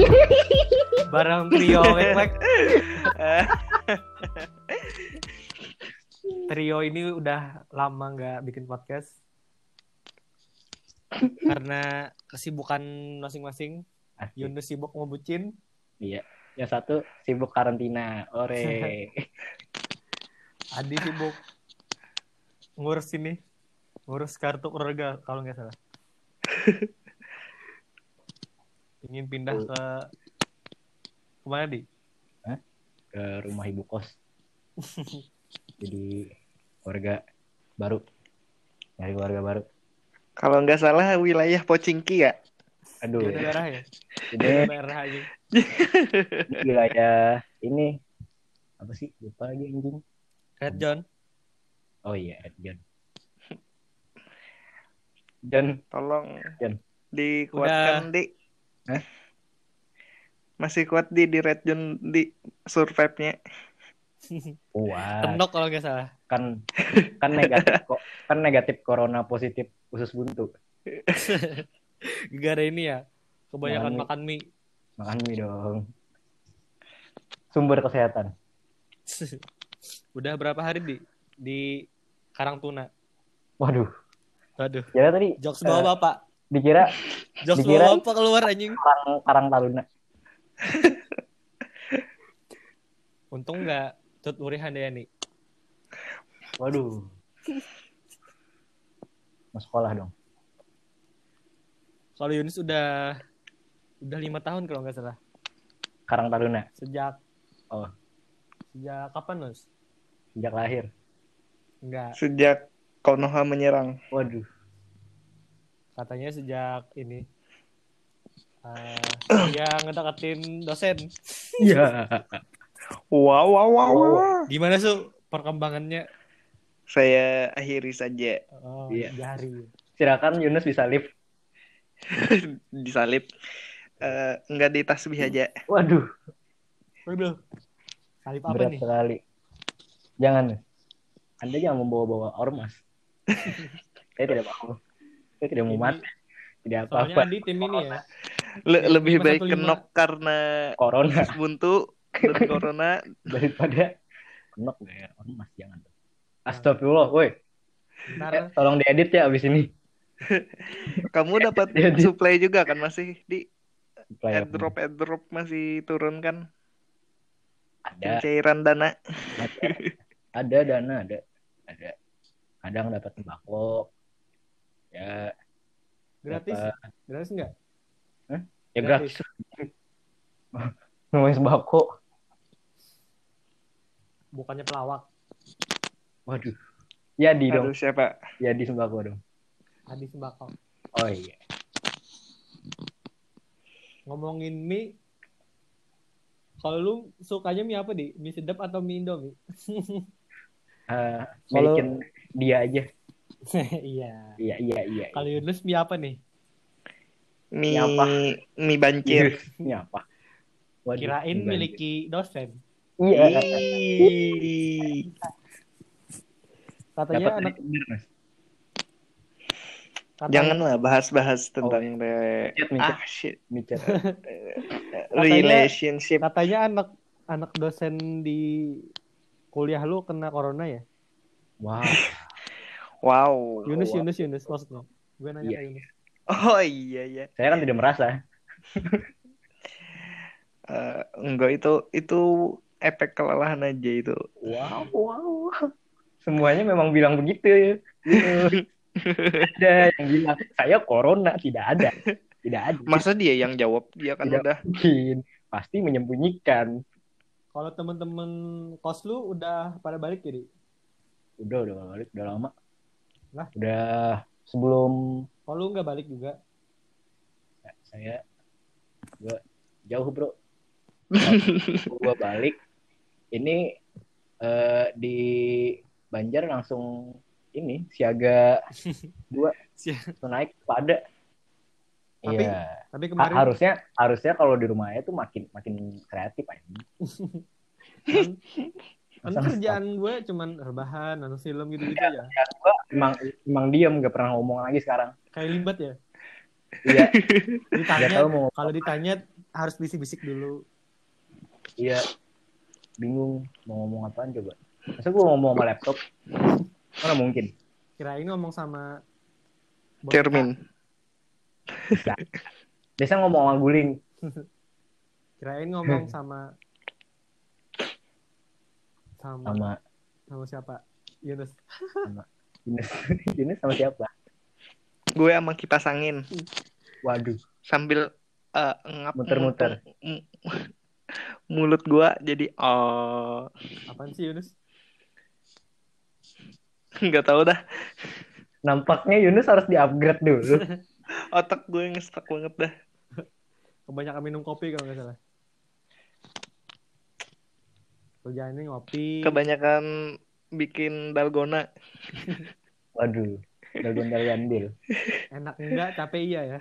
Bareng trio Wek Trio ini udah lama nggak bikin podcast karena kesibukan masing-masing. Yunus sibuk ngebucin, Iya. Yang satu sibuk karantina. Ore. Adi sibuk ngurus ini, ngurus kartu keluarga kalau nggak salah. Ingin pindah ke ke mana di? Ke rumah ibu kos. Jadi keluarga baru. Nyari keluarga baru. Kalau nggak salah wilayah Pocingki ya. Aduh. Beda daerah ya? Ini Daerah aja. wilayah ini apa sih? Lupa lagi anjing. Red John. Oh iya, John. John, Tolong Jan. dikuatkan di. Hah? Masih kuat di di red zone di survive-nya. kuat. Tenok kalau nggak salah. Kan kan negatif kok. Kan negatif corona positif usus buntu. Gara ini ya, kebanyakan Makan makan mie. Makan mie dong. Sumber kesehatan. Udah berapa hari di di Karangtuna? Waduh, Waduh, kira tadi jokes Eh, bawa bapak. Dikira Jokes dikira- bapak keluar anjing. karang karang taruna. Untung nggak tut urihan deh nih. Waduh. Mau sekolah dong. Kalau Yunus udah udah lima tahun kalau nggak salah. Karang taruna Sejak Oh. sejak kapan Nus? sejak lahir. Enggak, Sejak Konoha menyerang. Waduh. Katanya sejak ini. eh dia ngedeketin dosen. Iya. Wow, wow, wow. Oh. wow. Gimana su perkembangannya? Saya akhiri saja Oh, Iya. jari. Silakan Yunus bisa live. disalib. Eh nggak di tasbih aja. Waduh, Waduh. Salib apa berat nih? sekali. Jangan. Anda jangan membawa-bawa ormas. Saya tidak mau. Saya tidak mau mati. Tidak Soalnya apa-apa. Andi tim ini ya. Le- lebih baik 515. kenok karena Corona buntu dan corona. daripada kenok ya ormas jangan. Astagfirullah, woi. Ntar Tolong diedit ya abis ini. Kamu dapat supply juga kan masih di Supaya airdrop airdrop masih turun kan ada, cairan dana. ada, ada dana ada, ada. Kadang dapat sembako. Ya, gratis. dapat- Gratis enggak? ya Gratis. gratis. Namanya sembako. Bukannya pelawak. Waduh. Ya di dong. Aduh siapa? Ya di sembako dong. Adi sembako. Oh iya. Ngomongin mie. Kalau lu sukanya mie apa di? Mie sedap atau mie Indomie? Eh, Kalau- dia aja. iya. Iya iya iya. Kalau Yunus mie apa nih? Mie Ini apa? mie bancir. Ini apa? Waduh, Kirain banjir. miliki dosen. Iya. Katanya Dapat anak bener, katanya, Janganlah bahas-bahas tentang re- Micet, micet. ah shit Micet. relationship. katanya anak anak dosen di kuliah lu kena corona ya? Wow. Wow. Yunus, wow. Yunus, Yunus maksudnya. Gue nanya Iya, ke Yunus. Oh iya iya. Saya kan tidak merasa. Eh, enggak itu itu efek kelelahan aja itu. Wow, wow. Semuanya memang bilang begitu. Gitu. ada yang bilang saya corona tidak ada. Tidak ada. Masa dia yang jawab? Dia kan Tidak udah mungkin. Pasti menyembunyikan. Kalau temen-temen kos lu udah pada balik jadi? Udah, udah balik, udah lama. Lah? Udah sebelum Kalau lu nggak balik juga? ya, saya gua jauh, Bro. gua balik ini eh, di Banjar langsung ini siaga dua naik pada Tapi iya Tapi Ha- kemarin harusnya harusnya kalau di rumahnya tuh makin makin kreatif aja kan, kerjaan gue cuman rebahan, nonton film gitu-gitu ya. emang emang diam gak pernah ngomong lagi sekarang Kayak limbat ya. Iya, Ditanya, tahu mau kalau ditanya harus bisik-bisik dulu. iya bingung mau ngomong apaan coba. Masa gue ngomong sama laptop? Mana mungkin? Kirain ngomong sama. Cermin. Biasa ngomong sama guling. Kirain ngomong sama sama Sama sama siapa? Yunus. Yunus. Yunus sama siapa? Gue sama kipas angin Waduh. sambil eh, ngap Muter-muter. mulut gua jadi oh Apaan sih Yunus? nggak tahu dah Nampaknya Yunus harus di-upgrade dulu. otak gue ngestak banget dah Kebanyakan minum kopi kalau nggak salah. Kerjaannya ngopi. kebanyakan bikin dalgona Waduh. Dalgon Dalgandil. Enak enggak, capek iya ya.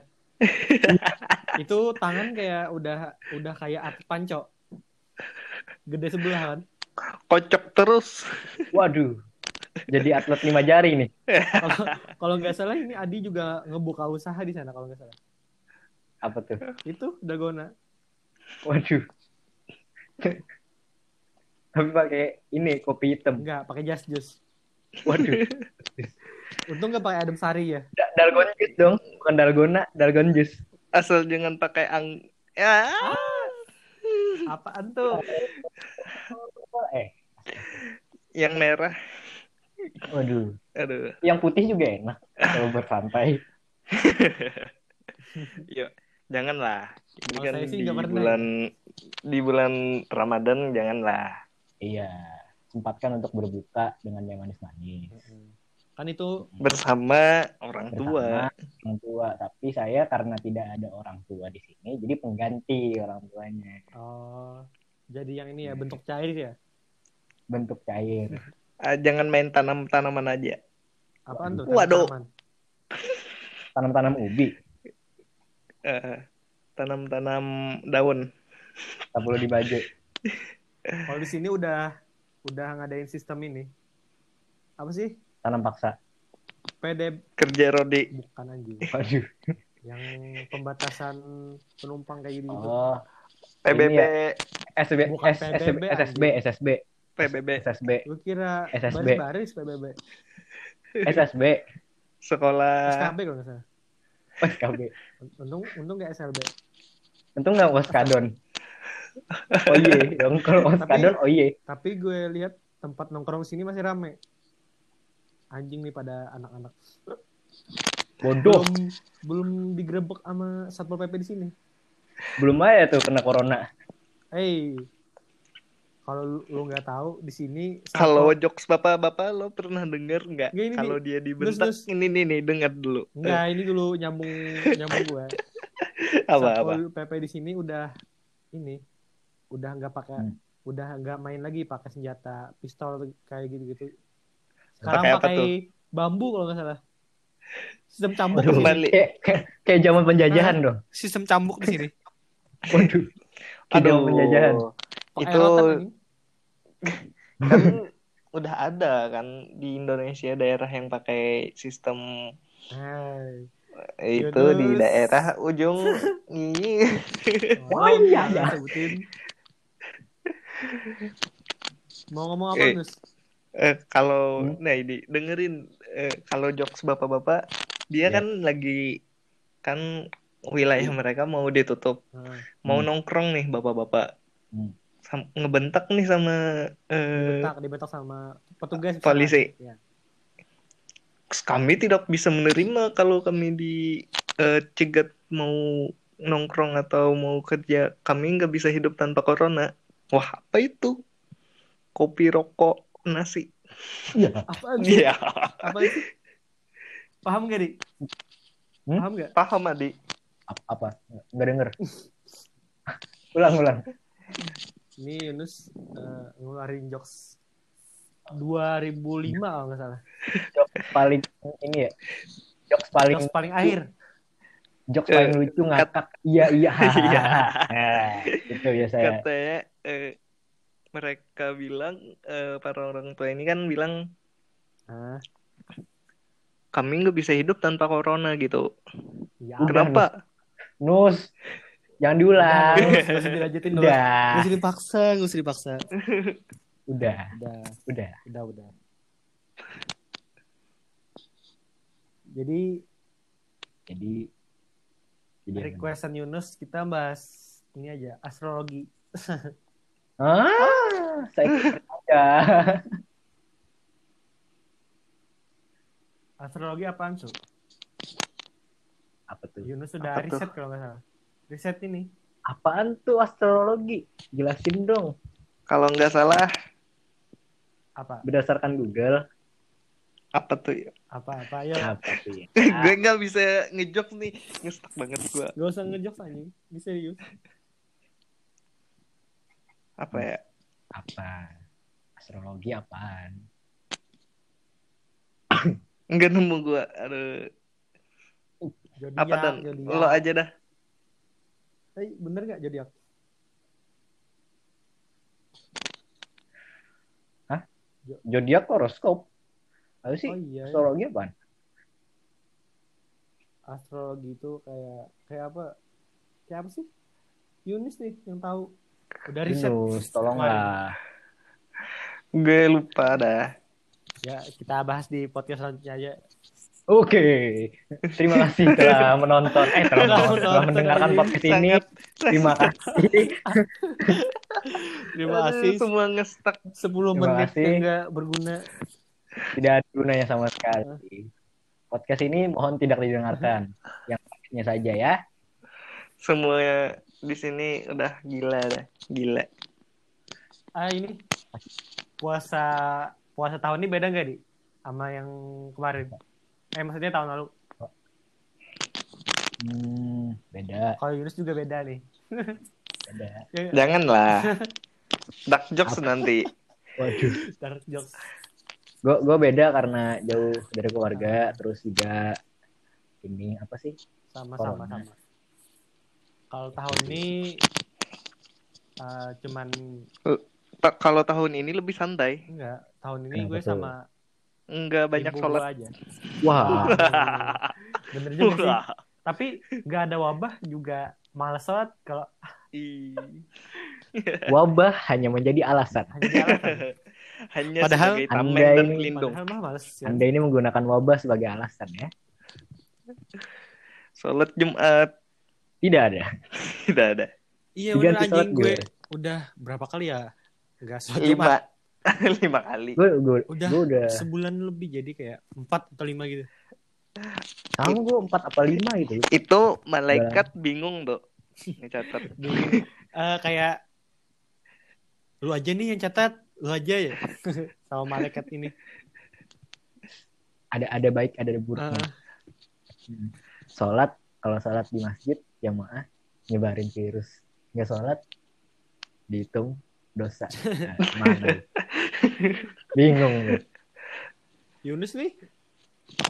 Itu tangan kayak udah udah kayak atlet panco. Gede sebelah kan. kocok terus Waduh. Jadi atlet lima jari nih. Kalau kalau nggak salah ini Adi juga ngebuka usaha di sana kalau nggak salah. Apa tuh? Itu Dagona. Waduh. Tapi pakai ini kopi hitam. Enggak, pakai jas jus. Waduh. Untung nggak pakai adem sari ya. Da- Dalgon jus dong, bukan dalgona, dalgon jus. asal jangan pakai ang ya Apaan tuh? Eh, yang merah waduh. aduh Yang putih juga enak kalau bersantai. Yuk, janganlah. Ini kan di bulan di bulan Ramadan janganlah. Iya, sempatkan untuk berbuka dengan yang manis-manis. Kan itu Bersama orang tua. Bersama orang tua, tapi saya karena tidak ada orang tua di sini, jadi pengganti orang tuanya. oh jadi yang ini ya bentuk cair ya. Bentuk cair. Ah, jangan main tanam-tanaman aja. Apaan tuh? Waduh. Tanaman. Tanam-tanam ubi, Eh, tanam-tanam daun. tak perlu dibaju. Kalau di sini udah udah ngadain sistem ini. Apa sih? Tanam paksa. PD Kerja Rodi. bukan anjing. Waduh. Yang pembatasan penumpang kayak gitu. Oh, PBB, Ini SB, Bukan S- SB, PBB, SSB, SSB, PBB, SSB, Lu kira SSB. baris-baris PBB. SSB, sekolah SKB kalau nggak salah. oh, SKB. Untung untung nggak SLB. Untung nggak waskadon. Oh iya, dong kalau waskadon, oh iya. Tapi gue lihat tempat nongkrong sini masih rame. Anjing nih pada anak-anak. Bodoh, Belum belum digerebek sama satpol pp di sini. belum aja tuh kena corona. Hey, kalau lu- lu nggak tahu di sini Kalau satpol- jokes bapak-bapak lo pernah denger nggak? Nggak, Kalau dia dibentak Terus, ini nih nih dengar dulu. Enggak, ini dulu nyambung nyambung gue. apa apa? Satpol PP di sini udah ini udah nggak pakai Hmm. udah nggak main lagi pakai senjata pistol kayak gitu-gitu. Sekarang Pakai apa pakai tuh? bambu kalau nggak salah. Sistem cambuk Waduh, di kayak, kayak, kayak zaman penjajahan dong. Sistem cambuk di sini. Waduh, kayak zaman penjajahan. Pakai Itu kan udah ada kan di Indonesia daerah yang pakai sistem Hai. itu Yunus. di daerah ujung ini Wah, iya, jangan iya. sebutin. Mau ngomong apa, Eh, Nus? eh, kalau Hmm? nah ini dengerin eh, kalau jokes bapak-bapak dia Ya. kan lagi kan wilayah mereka mau ditutup Nah, mau Hmm. nongkrong nih bapak-bapak Hmm. Sam- ngebentak nih sama eh, dibentak, dibentak sama petugas. polisi. Ya. kami tidak bisa menerima kalau kami dicegat mau nongkrong atau mau kerja kami nggak bisa hidup tanpa corona wah apa itu kopi rokok nasi Iya. Apaan sih? iya Apa sih? Paham gak, Di? Hmm? Paham gak? paham adi Ap- Apa? Nggak denger. ulang, ulang. Ini Yunus eh, ngeluarin jokes 2005 kalau nggak salah. Paling ini ya. Jokes paling Jokes paling akhir. jokes paling Eh, lucu ngakak. Iya, iya. Iya. Nah, itu biasanya. katanya eh, mereka bilang eh, para orang tua ini kan bilang Ah, kami nggak bisa hidup tanpa corona gitu Ya, Kenapa? Nus, jangan diulang. Usah dilanjutin dulu. Gak Udah, usah dipaksa, gak usah dipaksa. udah, Udah, udah. udah, udah. Jadi Jadi, requestan Yunus kita bahas ini aja astrologi. Ah, saya aja. Astrologi apaan tuh? Apa tuh? Yunus sudah Apa tuh? riset kalau nggak salah. Riset ini. Apaan tuh astrologi? Jelasin dong. Kalau nggak salah, Apa? Berdasarkan Google, apa tuh ya? Apa? Apa? Ayo. apa tuh ya? gue nggak bisa ngejok nih, ngestak banget gue. Gak usah ngejokes anjing. Ini serius. Apa ya? Apa? Astrologi apaan? Nggak nemu gue. Aduh, Zodiak, apa dan? Lo aja dah. Eh, bener nggak zodiak? Zodiak horoskop. Apa sih? Oh iya. iya. Astrologi apaan? Astrologi itu kayak kayak apa? Kayak apa sih? Yunus nih yang tahu. Udah riset. Tolonglah. Gue lupa dah. Ya, kita bahas di podcast selanjutnya aja. Oke, terima kasih telah menonton, eh telah, Telah menonton, telah mendengarkan podcast ini. Sangat. Terima kasih. Terima kasih. Semua ngestak. 10 Terima menit kasih. yang nggak berguna. Tidak ada gunanya sama sekali. Podcast ini mohon tidak didengarkan. Yang pastinya saja ya. Semua di sini udah gila dah. Gila. Ah ini puasa puasa tahun ini beda nggak di sama yang kemarin? Eh maksudnya tahun lalu. Hmm, beda, Kalau Yunus juga beda nih. beda. Ya, Janganlah. Dark jokes nanti. Waduh. dark jokes. Gue gue beda karena jauh dari keluarga, terus juga ini apa sih? Sama-sama Corona. sama. Kalau tahun ini eh, cuman Ta- Kalau tahun ini lebih santai. enggak, tahun ini Kenapa gue tuh? sama Enggak banyak ibu sholat. gua aja. Wah, Bener juga sih. Wah. Tapi nggak ada wabah juga males sholat kalau wabah hanya menjadi alasan. hanya alasan. Hanya Padahal sebagai tameng Anda ini- pelindung. Padahal mah males. ya. Anda ini menggunakan wabah sebagai alasan ya? Sholat Jumat Tidak ada. tidak ada. Iya sholat anjing gue gue. udah berapa kali ya? Enggak sholat. Lima. Lima kali. Gue gue Udah gue udah sebulan lebih jadi kayak empat atau lima gitu. sama gue empat apa lima gitu. Itu malaikat bingung tuh. Ngecatat. Eh, kayak lu aja nih yang catat, lu aja ya sama malaikat ini. Ada ada baik ada buruknya. Heeh. Hmm. Sholat kalau sholat di masjid jamaah nyebarin virus. Nggak sholat dihitung dosa. Nah, mana? Bingung. Yunus nih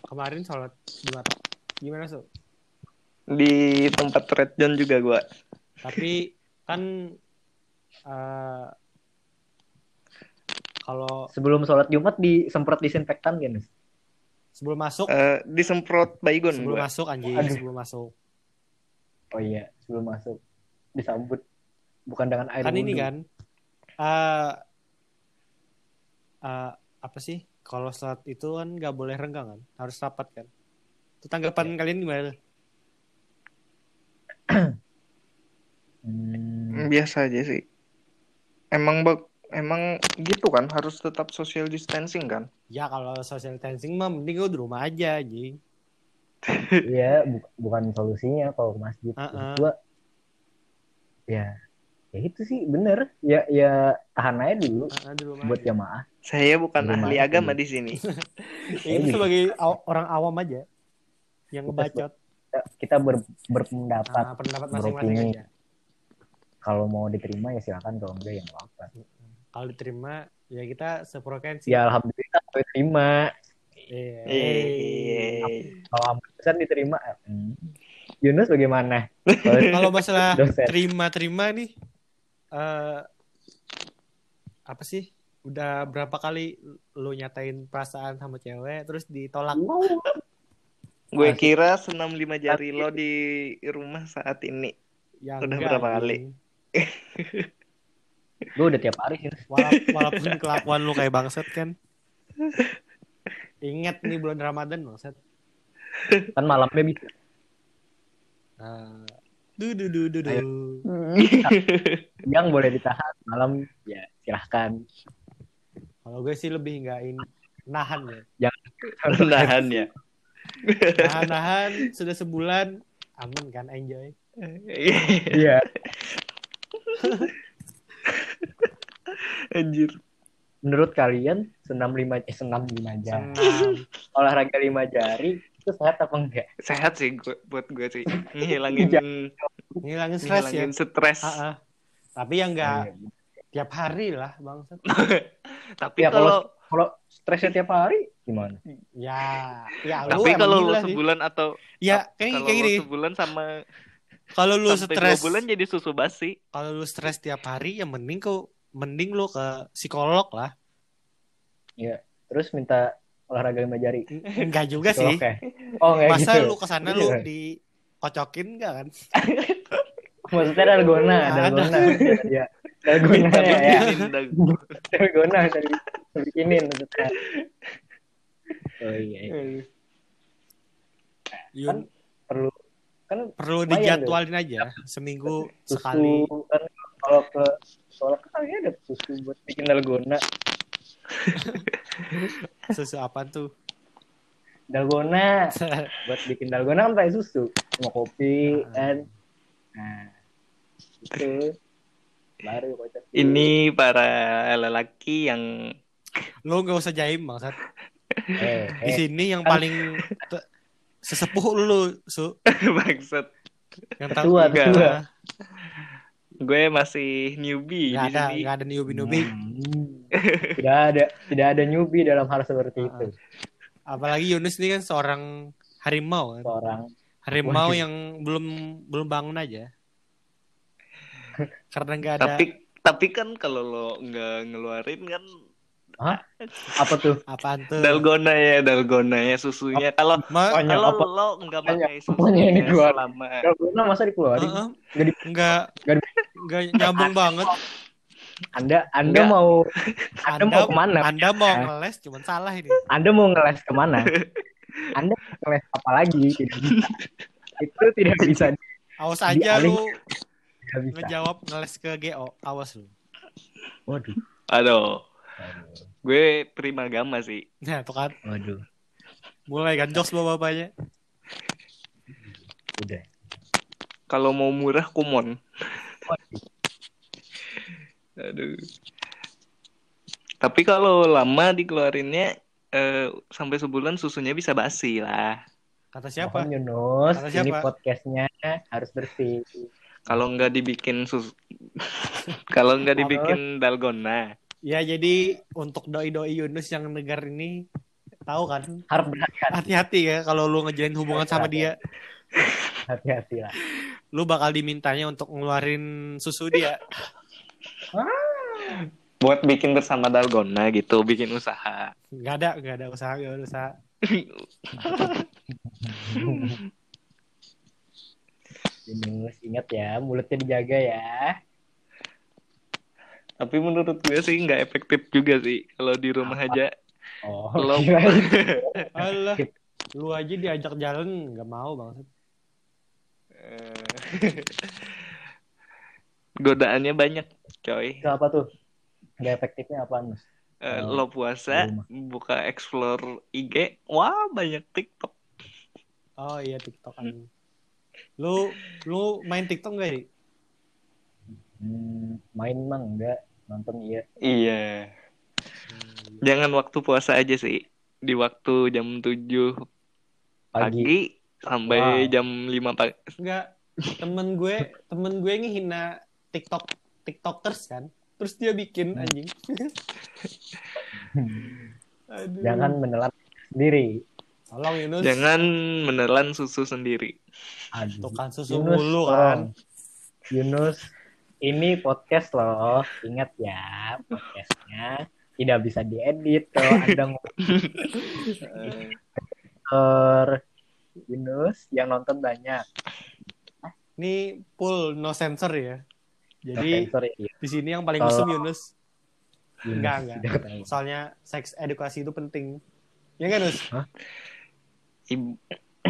kemarin sholat Jumat. Gimana so? Di tempat red zone juga gua. Tapi kan eh, kalau Sebelum sholat Jumat disemprot disinfektan kan? Nus? sebelum masuk, Eh, disemprot baygon sebelum gua. masuk anjing, Aduh. sebelum masuk. Oh iya, sebelum masuk disambut. Bukan dengan air kan ini kan eh eh, apa sih? Kalau sholat itu kan nggak boleh renggang kan? Harus rapat kan? Itu tanggapan kalian gimana Hmm, Biasa aja sih. Emang bak emang gitu kan? Harus tetap social distancing kan? ya kalau social distancing mah mending gue di rumah aja anjing Iya, bu- bukan solusinya kalau ke masjid. Uh-uh. Maksud gua, ya, ya itu sih bener. Ya, ya tahan aja dulu Ah, di rumah buat aja. jamaah. Saya bukan Rumah ahli aja. agama di sini. Ya, itu sebagai aw- orang awam aja yang ngebacot Kita, kita ber- berpendapat. Ah, pendapat masing-masing beropini. aja Kalau mau diterima ya silakan, kalau enggak ya nggak apa. kalau diterima ya kita sefrekuensi Ya alhamdulillah diterima. Iya. Eh, Kalau ampesan diterima. hmm. Yunus bagaimana? Kalau masalah terima-terima nih eh apa sih udah berapa kali lu nyatain perasaan sama cewek terus ditolak Wow. Gue kira senam lima jari lo di rumah saat ini. Ya, Udah enggak, berapa kali? Gue udah tiap hari sih. Wala- walaupun kelakuan lu kayak bangsat kan. Ingat nih bulan Ramadan bangsat. Kan malamnya bisa. Nah, du du du du du. Yang boleh ditahan malam ya silahkan. Kalau gue sih lebih nggak ini nahan ya. Nahan ya. Nahan-nahan sudah sebulan aman kan enjoy. Iya. Anjir. Menurut kalian senam lima eh, senam lima jari, Senam. olahraga lima jari itu sehat apa enggak? Sehat sih gue, buat gue sih. Ngilangin Ngilangin stres ya. stres. Ah, ah. Tapi yang nggak Iya. tiap hari lah bangsat. Tapi Ya, kalau Kalau stresnya tiap hari gimana? Ya, ya lu tapi kalau gila lo sih. sebulan atau Ya, kayak kalau kayak gini. sebulan sama Kalau lu stres, bulan jadi susu basi. kalau lu stres tiap hari, ya mending kau mending lu ke psikolog lah. Terus minta olahraga lima jari. Enggak juga sih. Oke. Oh, enggak Masa gitu. lu ke sana Iya. lu dikocokin enggak kan? Maksudnya dalgona, Ada. dalgona. Ya. Dalgona Minta ya, ya. Dalgona dari bikinin maksudnya. Oh iya, iya. Yun, perlu kan perlu dijadwalin aja seminggu susu sekali. kan kalau ke sekolah kan kalian ada susu buat bikin dalgona. Susu apa tuh? Dalgona buat bikin dalgona kan pakai susu sama kopi Ah. kan. Nah, itu baru kocak. Ini para lelaki yang lu nggak usah jaim bangsat. Eh, Di eh, sini yang paling te- sesepuh lu, lu su bangsat. yang tahu Tua, tua. Gue masih newbie di ada, sini. nggak ada newbie newbie. Hmm. tidak ada tidak ada newbie dalam hal seperti Ah, itu. Apalagi Yunus ini kan seorang harimau kan. Seorang Harimau Waduh. yang belum belum bangun aja. Karena nggak ada Tapi tapi kan kalau lo nggak ngeluarin kan apa tuh? apaan tuh. dalgona ya dalgona ya susunya. Kalau kalau apa? lo nggak Apanya? pakai Apanya ini susunya keluar? selama Dalgona masa dikeluarin? Heeh. Nggak di- nggak nggak di- nggak nyambung banget. Anda Anda Enggak. mau Anda Anda mau ke mana? Anda mau Ah. ngeles cuman salah ini. Anda mau ngeles ke mana? Anda mau ngeles apa lagi? Itu tidak bisa. Awas aja lu ngejawab ngeles ke GO. Awas lu. Waduh. aduh gue prima gama sih Nah, tuh kan Waduh. mulai kan jokes bapak-bapaknya. Udah. kalau mau murah kumon Waduh. aduh tapi kalau lama dikeluarinnya eh, sampai sebulan susunya bisa basi lah Kata siapa? Mohon Yunus, Kata ini siapa? podcastnya harus bersih. kalau nggak dibikin sus kalau nggak dibikin dalgona Ya jadi untuk doi-doi Yunus yang negar ini tahu kan? Harap berhati-hati, hati-hati ya kalau lu ngejalin hubungan sama dia. Hati-hati lah. lu bakal dimintanya untuk ngeluarin susu dia. Buat bikin bersama dalgona gitu bikin usaha. Nggak ada nggak ada usaha nggak ada usaha. Yunus, ingat ya, mulutnya dijaga ya. Tapi menurut gue sih nggak efektif juga sih kalau di rumah aja. Oh, Lo-. Alah, lu aja diajak jalan nggak mau banget Eh, godaannya banyak coy. Itu apa tuh? Gak efektifnya apa? Eh, Oh, lo puasa rumah. buka explore IG wah banyak TikTok. Oh iya TikTok kan. Lu lu main TikTok nggak sih Hmm, main mang enggak, nonton iya. iya jangan waktu puasa aja sih di waktu jam 7 Pagi. pagi sampai Wow. jam 5 pagi Enggak, temen gue, temen gue ngehina TikTok, TikTokers kan. Terus dia bikin Hmm. anjing. Aduh. Jangan menelan sendiri. Tolong Yunus. jangan menelan susu sendiri Aduh. Tuh kan susu Yunus, mulu tolong. kan. Yunus, ini podcast loh. Ingat ya, podcastnya tidak bisa diedit kalau Anda ngomong yang nonton banyak. Ini full no sensor ya. Jadi Jadi iya. di sini yang paling mesum Yunus. Yunus Enggak, enggak. Soalnya seks edukasi itu penting. Ya kan, Nus? Ib-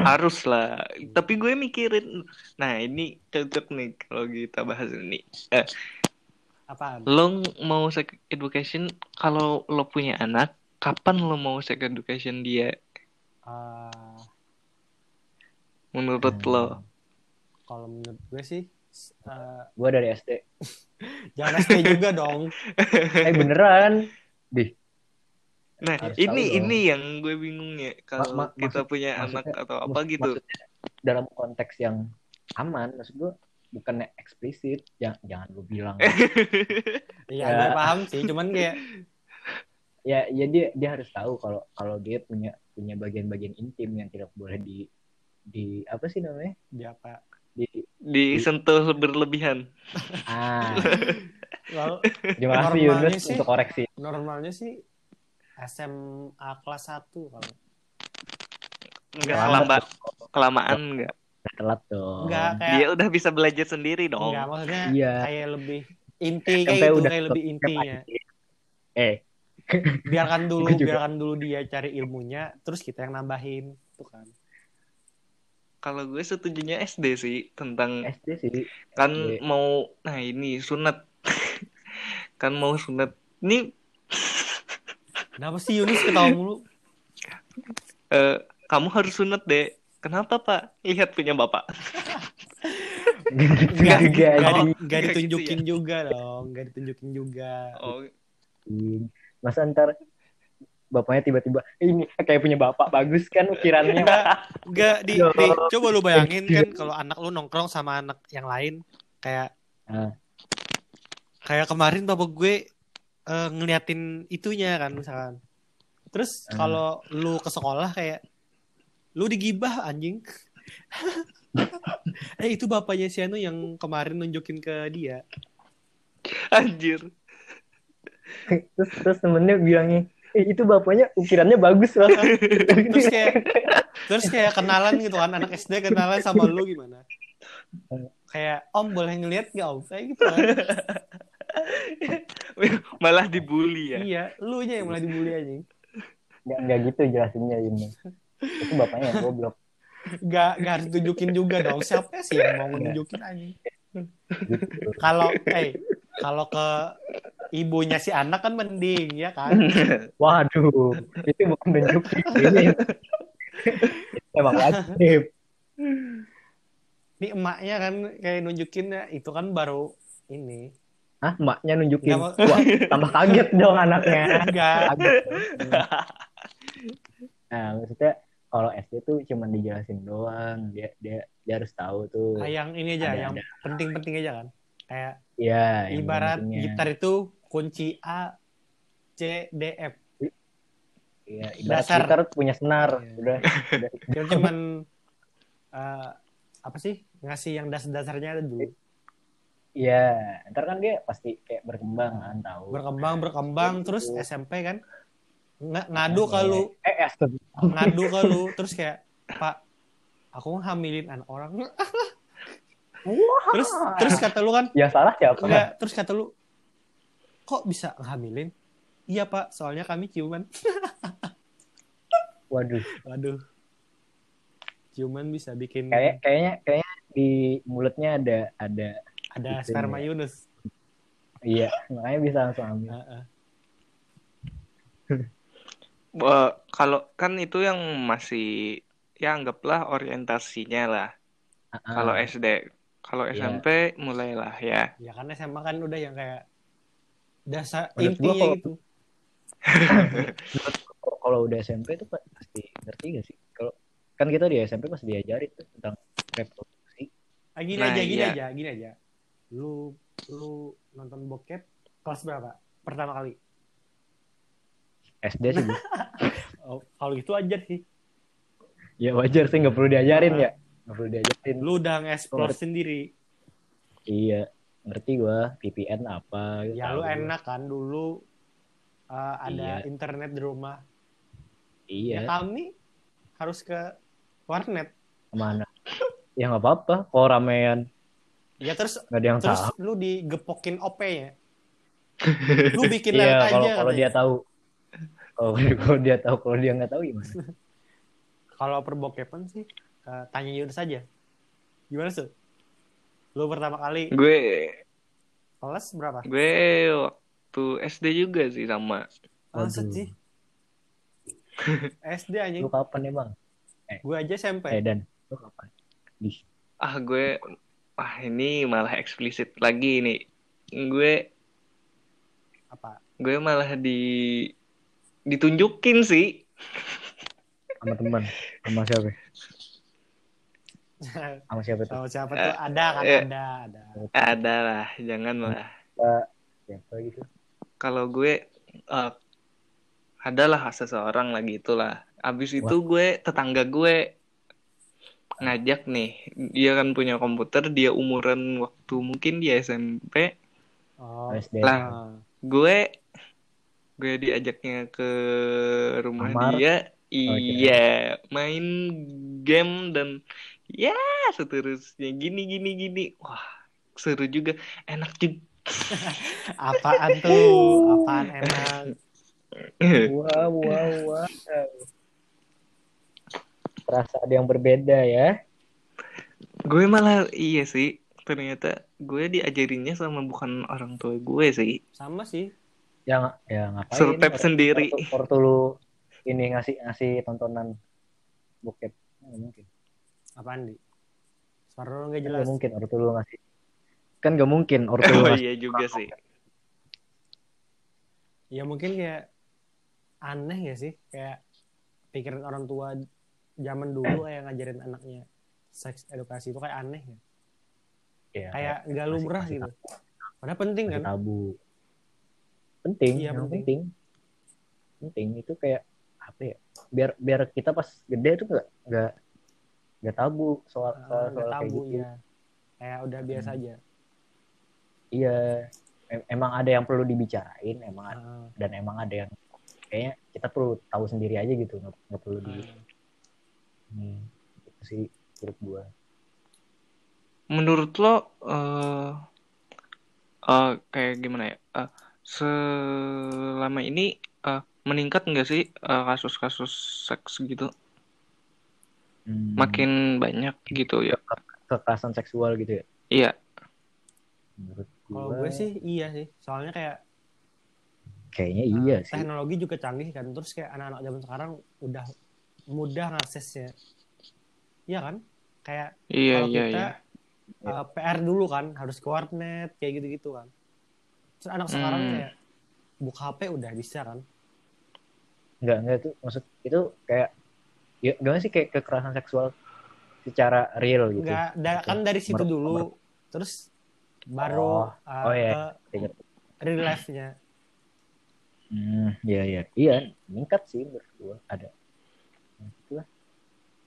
harus lah. Tapi gue mikirin, nah ini cocok nih kalau kita bahas ini. Eh, Apaan? lo mau sex education kalau lo punya anak, kapan lo mau sex education dia? Ah, Menurut Hmm. lo? kalau menurut gue sih eh, Gua dari SD. jangan SD juga dong. Eh beneran. Dih, Nah, Harus ini ini yang gue bingungnya kalau Ma- ma- kita maksud- punya anak atau apa mak- gitu. dalam konteks yang aman, maksud gua bukannya eksplisit. Jangan, jangan lu bilang. Iya, Ya. gue paham sih. Cuman kayak ya, ya dia dia harus tahu kalau kalau dia punya punya bagian-bagian intim yang tidak boleh di di apa sih namanya? dia apa? Di Disentuh berlebihan. ah, Lalu terima kasih Normalnya Yunus sih- untuk koreksi. normalnya sih SMA kelas 1 kalau Enggak kelama kelamaan enggak. Telat dong. enggak kayak Dia udah bisa belajar sendiri dong. enggak maksudnya Iya. kayak lebih inti SMP kayak gitu udah kayak lebih intinya. Eh, Biarkan dulu, biarkan dulu dia cari ilmunya, terus kita yang nambahin, tuh kan. Kalau gue setujunya SD sih tentang SD sih. kan SD. mau nah ini sunat. kan mau sunat. Ini Kenapa sih Yunus ketawa mulu? eh, kamu harus sunat deh. Kenapa Pak? Lihat punya bapak. Enggak, Enggak, enggak, enggak, Oh, di- enggak enggak gitu ditunjukin juga dong, enggak ditunjukin juga. Oh, Masa ntar bapaknya tiba-tiba "Eh, ini kayak punya bapak bagus kan ukirannya. Enggak di, Ya. di- coba lu bayangin kan kalau anak lu nongkrong sama anak yang lain kayak Ah. kayak kemarin bapak gue eh, ngeliatin itunya kan misalkan. Terus Ah. kalau lu ke sekolah kayak lu digibah anjing. eh itu bapaknya si Anu yang kemarin nunjukin ke dia. anjir. terus terus temennya bilangnya eh, itu bapaknya ukirannya bagus lah. Terus kayak terus kayak kenalan gitu kan anak SD kenalan sama lu gimana? Kayak Om boleh ngeliat gak Om? Kayak gitu kan. Malah dibully ya. Iya, lu nya yang mulai dibully anjing. Nggak, nggak gitu jelasinnya Yunus. Itu bapaknya yang goblok. Gak, gak harus tunjukin juga dong. Siapa sih yang mau nunjukin anjing? Gitu. Kalau, eh, kalau ke ibunya si anak kan mending, ya kan? Waduh, itu bukan nunjukin. Ini emang wajib. Ini emaknya kan kayak nunjukin ya, itu kan baru ini. Hah, emaknya nunjukin. Nggak mau- Wah, tambah kaget dong anaknya. Enggak. Kaget. Nah, maksudnya kalau SD tuh cuma dijelasin doang. Dia dia dia harus tahu tuh. Ah, yang ini aja, Ada- yang penting-penting aja kan. Kayak Iya, yang ibarat pentingnya. gitar itu kunci A, C, D, F. Iya, ibarat dasar. gitar punya senar. Iya. Udah, udah. Dia cuman eh, apa sih ngasih yang dasar-dasarnya dulu. Iya, ntar kan dia pasti kayak berkembang kan tahu. Berkembang, berkembang, terus Gitu. SMP kan ng- ngadu ke lu, Eh, astaga. ngadu ke lu, terus kayak Pak, aku hamilin anak orang. terus terus kata lu kan, yang salah siapa? enggak, terus kata lu, kok bisa ngehamilin? Iya pak, soalnya kami ciuman. Waduh, Waduh, ciuman bisa bikin kayak kayaknya kayaknya di mulutnya ada ada ada gitu sperma ya. Yunus. iya, makanya bisa langsung ambil. Heeh. Wah, kalau kan itu yang masih ya anggaplah orientasinya lah. Ah, Kalau SD, kalau Iya. SMP mulailah ya. Ya kan SMA kan udah yang kayak dasar Menurut intinya kalau- gitu. kalau udah SMP tuh Pak, pasti ngerti gak sih? Kalau kan kita di SMP pasti diajarin tuh tentang reproduksi. Ah, gini Nah, aja, gini iya. aja, gini aja. Lu lu nonton bokep kelas berapa? Pertama kali. SD sih. Oh, kalau gitu aja sih. ya wajar sih nggak perlu diajarin ya. Nggak perlu diajarin. Lu udah nge-explore sendiri. Iya, ngerti gua VPN apa. gitu, Ya lu enak kan dulu uh, ada Iya. internet di rumah. Ya Iya, kami harus ke warnet. ke mana? ya nggak apa-apa kalau ramean Ya terus ada yang terus salah lu digepokin OP-nya. Lu bikin live kalau aja. kalau katanya. dia tahu kalau kalau dia tahu kalau dia nggak tahu gimana Kalau perbokepan sih eh, tanya Yunus saja. Gimana sih? Lu pertama kali Gue kelas berapa? gue waktu SD juga sih sama. Maksud sih? SD anjing. lu kapan emang Gue aja SMP. eh dan lu kapan di Ah gue wah ini malah eksplisit lagi nih. Gue Apa? gue malah di ditunjukin sih. sama teman sama siapa sama siapa tuh Sama siapa tuh? Ada kan eh. ada, ada. Ada lah, jangan lah. siapa gitu Kalau gue eh, adalah seseorang lagi itulah. Abis itu gue tetangga gue ngajak nih, dia kan punya komputer, dia umuran waktu mungkin dia SMP, Oh. SD Lah. Ah. gue gue diajaknya ke rumah Kamar? dia Oh, iya main game dan ya seterusnya gini gini gini wah seru juga enak juga Apaan tuh? Apaan emang? wow wow wow terasa ada yang berbeda ya gue malah iya sih ternyata gue diajarinnya sama bukan orang tua gue sih Sama sih. ya nggak- ya ngapain Surtep Ortu- sendiri. ortu, ortu lu ini ngasih ngasih tontonan bokep nggak mungkin Apaan di? Suara lu nggak jelas. nggak mungkin ortu lu ngasih kan nggak mungkin ortu lu oh ngasih iya juga sih Ya mungkin kayak aneh ya sih kayak pikiran orang tua zaman dulu kayak ngajarin anaknya seks edukasi itu kayak aneh ya. ya, Kayak nggak lumrah masih gitu. Padahal penting masih kan? tabu penting Iya, yang penting. penting penting itu kayak apa ya biar biar kita pas gede tuh nggak nggak nggak tabu soal Ah, soal, soal kayak tabu gitu ya. Kayak udah biasa Hmm. aja. iya Em- emang ada yang perlu dibicarain emang ada- Ah, dan emang ada yang kayaknya kita perlu tahu sendiri aja gitu nggak perlu di itu sih menurut gua. Menurut lo eh eh, kayak gimana ya? Eh, selama ini eh, meningkat nggak sih kasus-kasus seks gitu? Hmm, makin banyak gitu ya. Kekerasan seksual gitu ya? Iya. Menurut Kalau gua gue sih iya sih. Soalnya kayak kayaknya uh, iya sih. teknologi juga canggih kan. Terus kayak anak-anak zaman sekarang udah mudah ngaksesnya. Iya kan? Kayak iya kalau iya kita iya uh, PR dulu kan harus ke warnet kayak gitu-gitu kan. Terus anak sekarang Hmm. kayak buka HP udah bisa kan. nggak nggak itu maksud itu kayak ya gimana sih kayak kekerasan seksual secara real gitu Enggak, da- kan dari situ Menurut- dulu. Terus baru Oh, uh, oh iya. ke Ingat. real life-nya. Hmm, iya iya iya meningkat sih menurut gua ada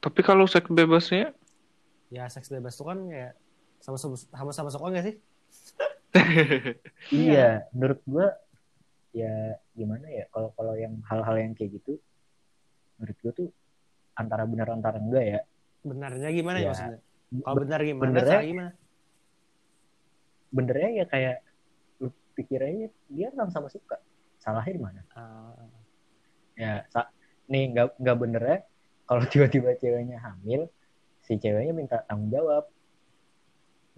tapi kalau seks bebasnya Ya seks bebas itu kan kayak sama-sama sama-sama suka nggak sih? iya menurut gua ya gimana ya kalau kalau yang hal-hal yang kayak gitu menurut gua tuh antara benar antara enggak ya Benarnya gimana ya, Ya, maksudnya? Kalau benar gimana? benernya- gimana? benernya ya kayak lu pikir aja dia sama-sama suka salahnya di mana Ah, ya sa nih nggak nggak bener ya kalau tiba-tiba ceweknya hamil si ceweknya minta tanggung jawab.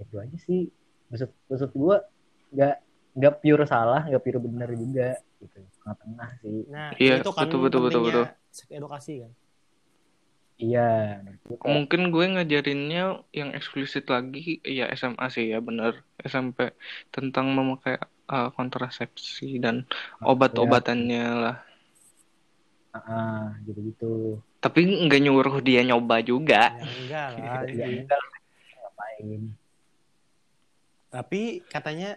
Itu aja sih. Maksud maksud gua nggak nggak pure salah nggak pure bener juga gitu. Tengah-tengah sih. Nah, Iya, itu kan betul, betul, betul, betul. edukasi kan. iya mungkin gue ngajarinnya yang eksplisit lagi ya SMA sih ya bener. SMP tentang memakai eh, kontrasepsi dan obat-obatannya lah ah gitu gitu tapi nggak nyuruh dia nyoba juga Ya enggak lah. ya anjing. enggak lah, ngapain Tapi katanya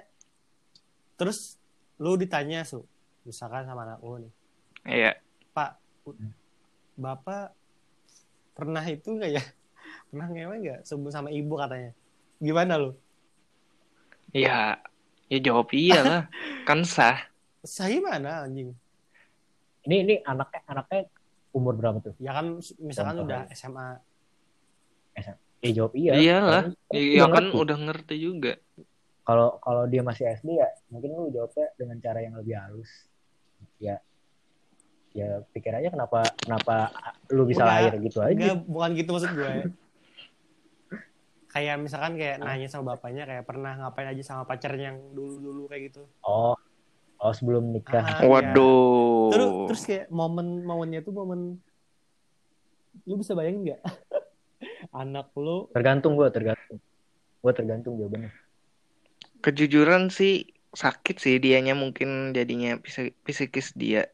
terus lu ditanya su, misalkan sama anak lu nih, iya Pak, Bapak pernah itu nggak ya? Pernah ngewe nggak sebelum sama ibu katanya? Gimana lu? ya ya jawab iya lah kan sah Saya mana anjing? Ini ini anaknya anaknya umur berapa tuh Ya kan misalkan Contoh udah SMA. Ya jawab iya. Iyalah. Iya kan ngerti. udah ngerti juga. Kalau kalau dia masih SD ya mungkin lu jawabnya dengan cara yang lebih halus. Ya ya pikir aja kenapa kenapa lu bisa Udah. lahir gitu aja. Enggak, bukan gitu maksud gue. kayak misalkan kayak nanya sama bapaknya kayak pernah ngapain aja sama pacarnya yang dulu-dulu kayak gitu. Oh. Oh sebelum nikah. Ah, iya. Waduh. Terus terus kayak momen-momennya tuh momen lu bisa bayangin nggak? Anak lu Tergantung gua, tergantung. Gua tergantung jawabannya. Kejujuran sih sakit sih dianya mungkin jadinya psik- psikis dia.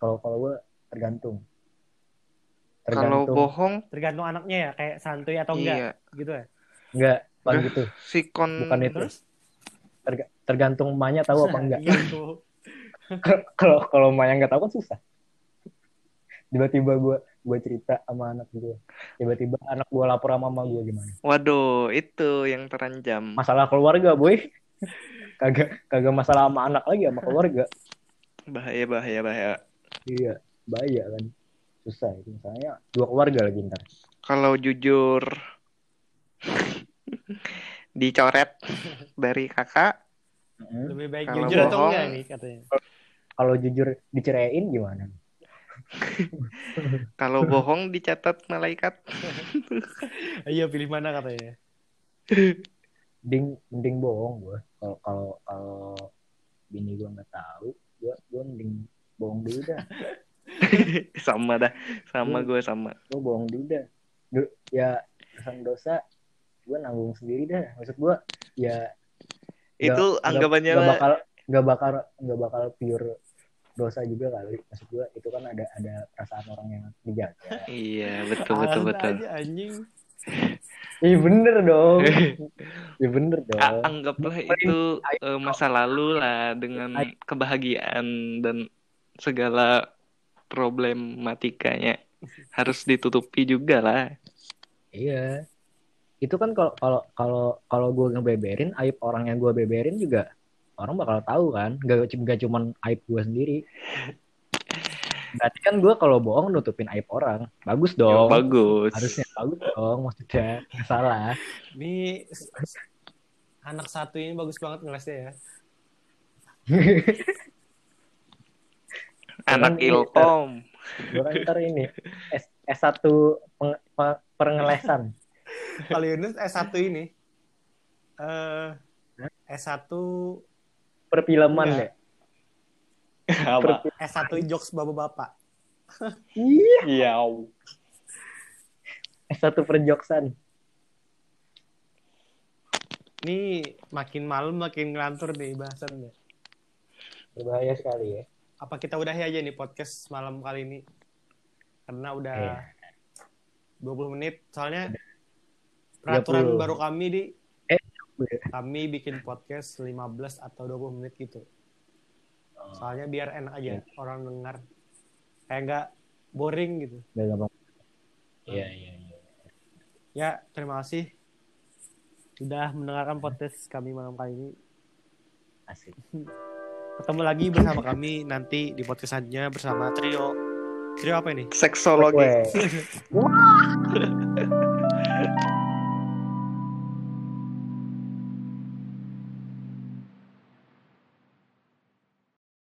Kalau kalau gua tergantung. Kalau Tergantung. bohong, tergantung anaknya ya kayak santuy atau enggak iya. gitu ya. Enggak, bukan Enggak. gitu. Sikon Bukan itu. Terus Terga- tergantung emaknya tahu apa enggak. Gitu. Kalau kalau emaknya enggak tahu kan susah. Tiba-tiba gua gua cerita sama anak gua. Tiba-tiba anak gua lapor sama mama gua gimana? Waduh, itu yang terancam. Masalah keluarga, boy. Kagak kagak masalah sama anak lagi sama keluarga. Bahaya, bahaya, bahaya. Iya, bahaya kan. Susah itu misalnya dua keluarga lagi ntar. Kalau jujur dicoret dari kakak, Mm-mm. Lebih baik Kalau jujur atau bohong- enggak nih katanya. Kalau jujur diceraiin gimana? kalau bohong dicatat malaikat. Iya pilih mana katanya. Mending mending bohong gua. Kalau kalau kalau bini gua nggak tahu, gua gua mending bohong dulu dah. sama dah, sama gue sama. Gua bohong dulu dah. Du- Ya kesan dosa gua nanggung sendiri dah. Maksud gua ya Itu nggak- anggapannya nggak bakal nggak bakal nggak bakal pure dosa juga kali. Maksud gua itu kan ada ada perasaan orang yang dijaga. Iya, betul betul betul. aja anjing. Iya bener dong. Iya bener dong. A- anggaplah itu eh, masa lalu lah dengan Ayo. kebahagiaan dan segala problematikanya harus ditutupi juga lah. Iya. Itu kan kalau kalau kalau kalau gue ngebeberin aib orang yang gue beberin juga orang bakal tahu kan. Gak, gak cuman aib gue sendiri. Berarti kan gue kalau bohong nutupin aib orang. Bagus Ya, dong. bagus. Harusnya bagus dong maksudnya. Nggak salah. Ini anak satu ini bagus banget ngelesnya ya. Anak ilkom. Gue kan ntar ini S, S1 peng, pe- perngelesan. Kalau Yunus S1 ini eh S1 Perfilman ya. Apa? S1 jokes bapak-bapak. Iya. Iya. S1 perjoksan. Ini makin malam makin ngelantur nih bahasannya. Berbahaya sekali ya. Apa kita udahi aja nih podcast malam kali ini? Karena udah Iya. 20 menit. Soalnya peraturan 30. baru kami di Eh, kami bikin podcast 15 atau 20 menit gitu. Soalnya biar enak aja orang dengar. Kayak nggak boring gitu. Udah gampang. Iya, iya, iya. Ya, terima kasih sudah mendengarkan podcast kami malam kali ini. Asik. Ketemu lagi bersama kami nanti di podcast selanjutnya bersama trio. Trio apa ini? Seksologi.